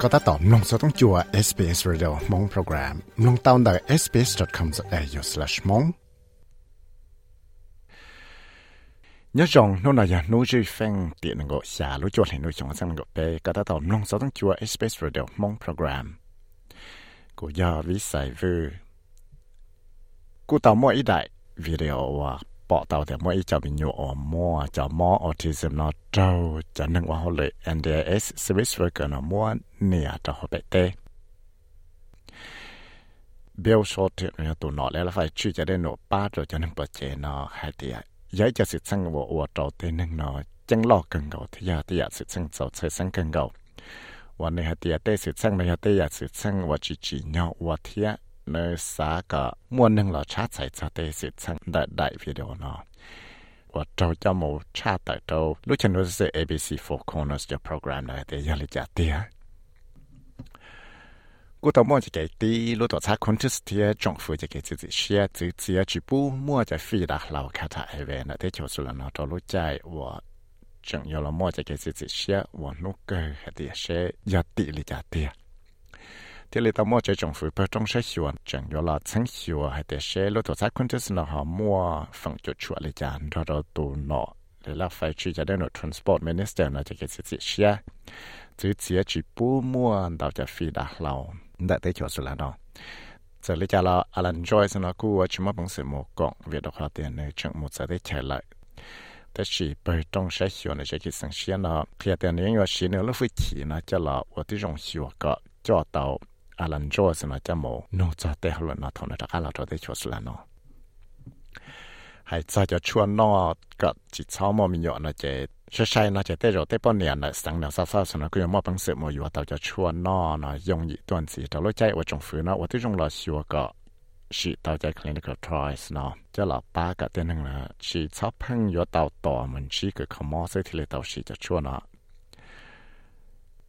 ก็ตัดต่อลงสต้องจัว SBS Radio มงโปรแกรมลงตาวน์ได้ sbs.com.au/mong nhớ rằng nó là nhà nuôi chơi phèn tiền ngộ xả lúa chuột hay nuôi trồng sang ngộ bê có ta tàu nông sáu tháng chua SBS Radio mong program của do ví sai vư cú tàu mỗi đại video và bỏ tàu thì mỗi cho mình nhộ mua cho mò autism nó trâu cho nên qua họ lệ NDS service worker nó mua nè cho họ bệ tê bill short nó tụ nọ lại là phải truy cho đến ปอเต่าแต่ว่าอีจะมีอยู่อมัวจะมอออทิซึมนอเจ้าจะนึกว่าเขาเลย NDIS service worker นอมัวเนี่ยจะเขาไปเตเบลชอตเนี่ยตัวนอแล้วไฟชื่อจะได้หนอป้าตัวจะนึกปะเจนอหายเตียย้ายจะสิทธิ์สังวัวเจ้าเตนึงนอจังลอกกังเกาที่ยาที่ยาสิทธิ์สังเจ้าเชยสังกังเกาวันนี้หายเตียเตสิทธิ์สังในหายเตียสิทธิ์สังวัวจีจีเนาะวัวเทีย หน่วย transport minister นะจะเกิดสิเชียจื้อเสียจีปูมั่วเราจะฟีดาเราได้ได้จอดสุดแล้วเนาะจะเลยจะเราอลันจอยสนะกูว่าชิมะบังเสมกงเวียดข อเตียนในจังหมุดจะได้ใช้เลยแต่ชีไปตรงใช้หิวในจะกิสังเชียนะเคลียเตียนยังอยู่ชีเนื้อลูกฟิขีนะจะเราว่าที่รงหิวก็จอดเตา อาลันจอสนะจะโมโนอจากเตะหลุนอทองนะถ้าเราจะได้ชดสละนอให้ยใจจะชวนนอกับจิตเช้ามมีอยู่นะเจใช่ใช่นะเจเตะเราเตะป้อนเนียนะสังเนี่ยซาซาสนะกูยังมอบังเสริมอยู่ว่าเราจะชวนนอนะยงยีตัวสีเราเลยใจว่าจงฝืนนะว่าที่จงรอชัวก็ชีเตาใจ clinical trials เนาะจะหลับป้ากับเต้นึงนะชีชอบพังอยู่เตาต่อเหมือนชีกับขมอเสียทีเลยเตาชีจะช่วเนาะ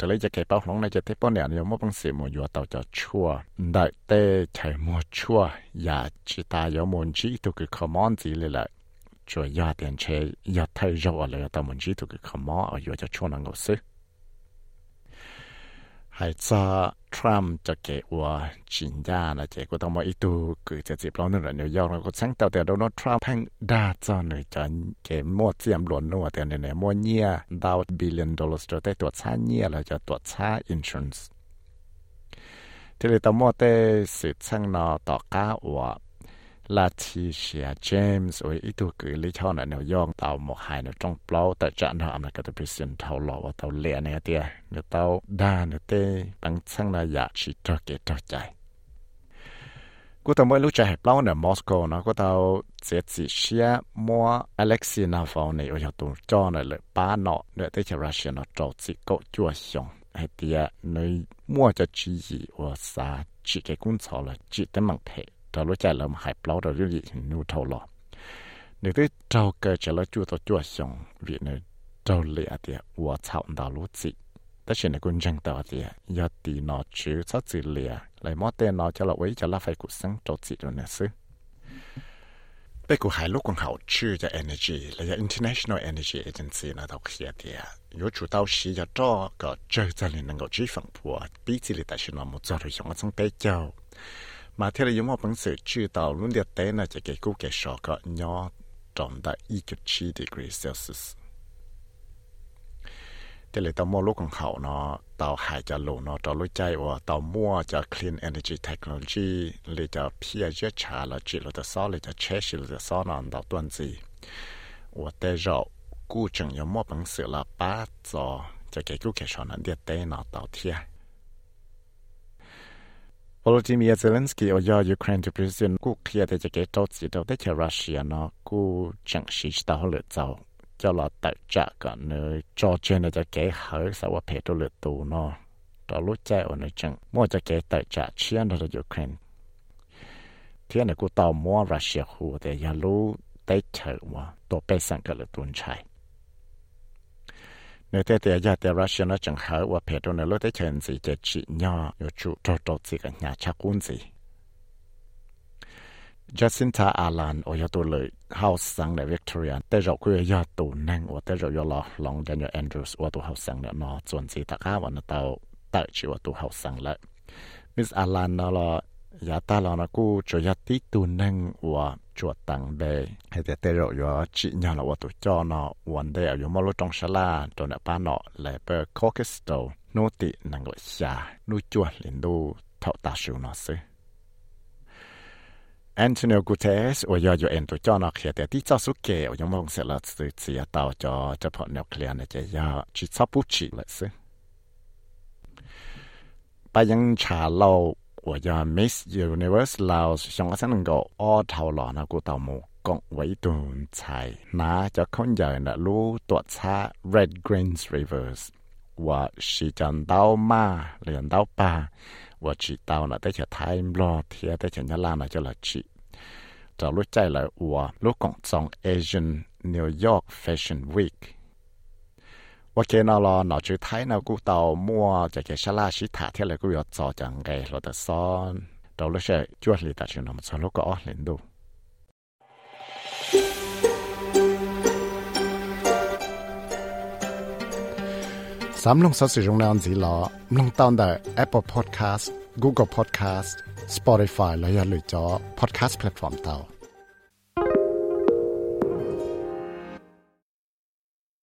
จะเลยจะเก็บเป้าหลงในจะเทปเนี่ยยมบังเสียมอยู่ต่อจะชั่วได้เต้ใช้มัวชั่วอย่าจิตายมนชีตุกคอมอนสีเลยแหละจะยาเตียนเชยยาไทยยาอะไรตามนชีตุกคอมอนอยู่จะชั่วนังก็ซื้อ还在 ทรัมป์จะเกะวัวจินยาละเจก็ต้องมาอีตูคือจะจีบเราหนึ่งละนิวยอร์กเราก็ช่างเต่าแต่โดนทรัมป์แพงดาจอหนึ่งจันเกมมดเสียมหลวนนัวแต่เนี่ยเนี่ยมัวเนี่ยดาวบิลเลนดอลลาร์จะได้ตรวจช้าเนี่ยเราจะตรวจช้าอินชอนส์ที่เราต้อมัวเต่สืบช่างนอต่อก้าวัว là chỉ sẽ James với ý đồ cử lý cho nó nếu yong tàu một hai nó trong plau tại trận họ mà cái tụi xin tàu lọ và tàu lẹ này tia nếu tàu đa nếu tê bằng sang là giả chỉ cho cái cho chạy cô tàu mỗi lúc chạy plau ở Moscow nó cô tàu sẽ chỉ sẽ mua Alexei Navalny này ở tụ cho nó lợi ba nọ nữa tới cho Russia nó trâu chỉ cậu chua xong hay tia nơi mua cho chỉ gì và sa chỉ cái cuốn sổ là chỉ tới mạng thể trả lối chạy làm hải plau rồi gì nụ thầu lọ nếu thế trâu cơ trả lối chua tao chua xong vì nơi trâu lệ thì ua thảo đào lúa gì tất nhiên là quân dân tao thì giờ thì nó chữ sát gì lệ lại mót tên nó cho là ấy cho là phải cuộc sống trâu gì rồi nè sư bây giờ hai lúc còn hậu chữ cho energy là international energy agency nó đọc kia thì yếu chủ tao chỉ cho cho cái chơi cho nên năng 够追放破，比起来但是那么做的像我从北郊。Mà thế là giống một bản sự chữ tàu luôn địa tế là chỉ cái cú cái sọ có nhỏ trọng tại 1.9 degree Celsius. Thế là tàu mua lúc còn hậu nó, tàu hải cho lũ nó cho lối chạy và tàu mua cho clean energy technology là cho phía dưới trà là chỉ là tàu là cho chế chỉ là tàu số nó tàu tuần gì. Và tế rậu cú chẳng giống một bản sự là ba giờ cho cái cú cái sọ nó địa tế nó, tàu thiệt Volodymyr Zelensky or ya Ukraine to president ku khia de jake to si to de che Russia no ku chang shi sta ho le zao cho la ta cha ka ne cho chen de jake ha sa wa pe to le tu no to lu cha o ne chang mo ja ke ta cha chian de Ukraine thiên này cô tàu mua Russia hồ để ya lu tay chờ mà tổ bê sang cái là tuần chạy nếu thế thì giờ thì Russia nó chẳng hở và phía đó nó lối tới chuyện gì để chỉ nhỏ yo chủ trò gì cả nhà gì Jacinta Allen ở yo tụ lời house sang để Victoria tới rồi quê yo tụ năng và tới rồi yo lo lòng cho yo Andrews và tụ house sang nó gì ta cả và nó tàu tại chỉ và tụ house Miss Allen nó là giờ ta là cô cho yo tí tụ và chuột tăng đề. Hay thế tê rồi yo chị nhà là tụi cho nó one day yo mau lo trong sala la cho nó ba nó lại bơ caucus đâu nô tị năng gọi xa nô chuột lên đô thọ ta siêu nó sư Antonio Guterres và do yo em tụi cho nó khi thế tí cho số kê ở trong mong sẽ là sự chỉ tàu cho cho họ nuclear này chỉ do chỉ sắp bút chỉ lại sư. Bà ยัง trả lâu 我要 Miss Universe เรา想ว่าฉัน能够อ้อเท่าหล่อนะกูต่อหมูกงไว้ตุนใช่นะจะคนใหญ่นะรู้ตัวชา Red Greens Rivers ว่า是จันดาวมาเรียนดาวป่าว่าchỉ tao là tới chờ Time lo thì tới chờ nhà la là cho là chỉ cho lúc chạy là của lúc cộng trong Asian New York Fashion Week ว่าเกนอลอหนอจือไทยนากูเตามั่วจะเกชลาชิถาที่อะไรกูยอจอจังไงเราแต่ซ้อนเราเลยใช้จวดลีแต่ชินอมสอนลูกก็อ้อเล่นดูสามลงสัสิรงนานสีลอลงตอนได้ Apple Podcast Google Podcast Spotify แล้วอย่าลืมจอ Podcast Platform เตา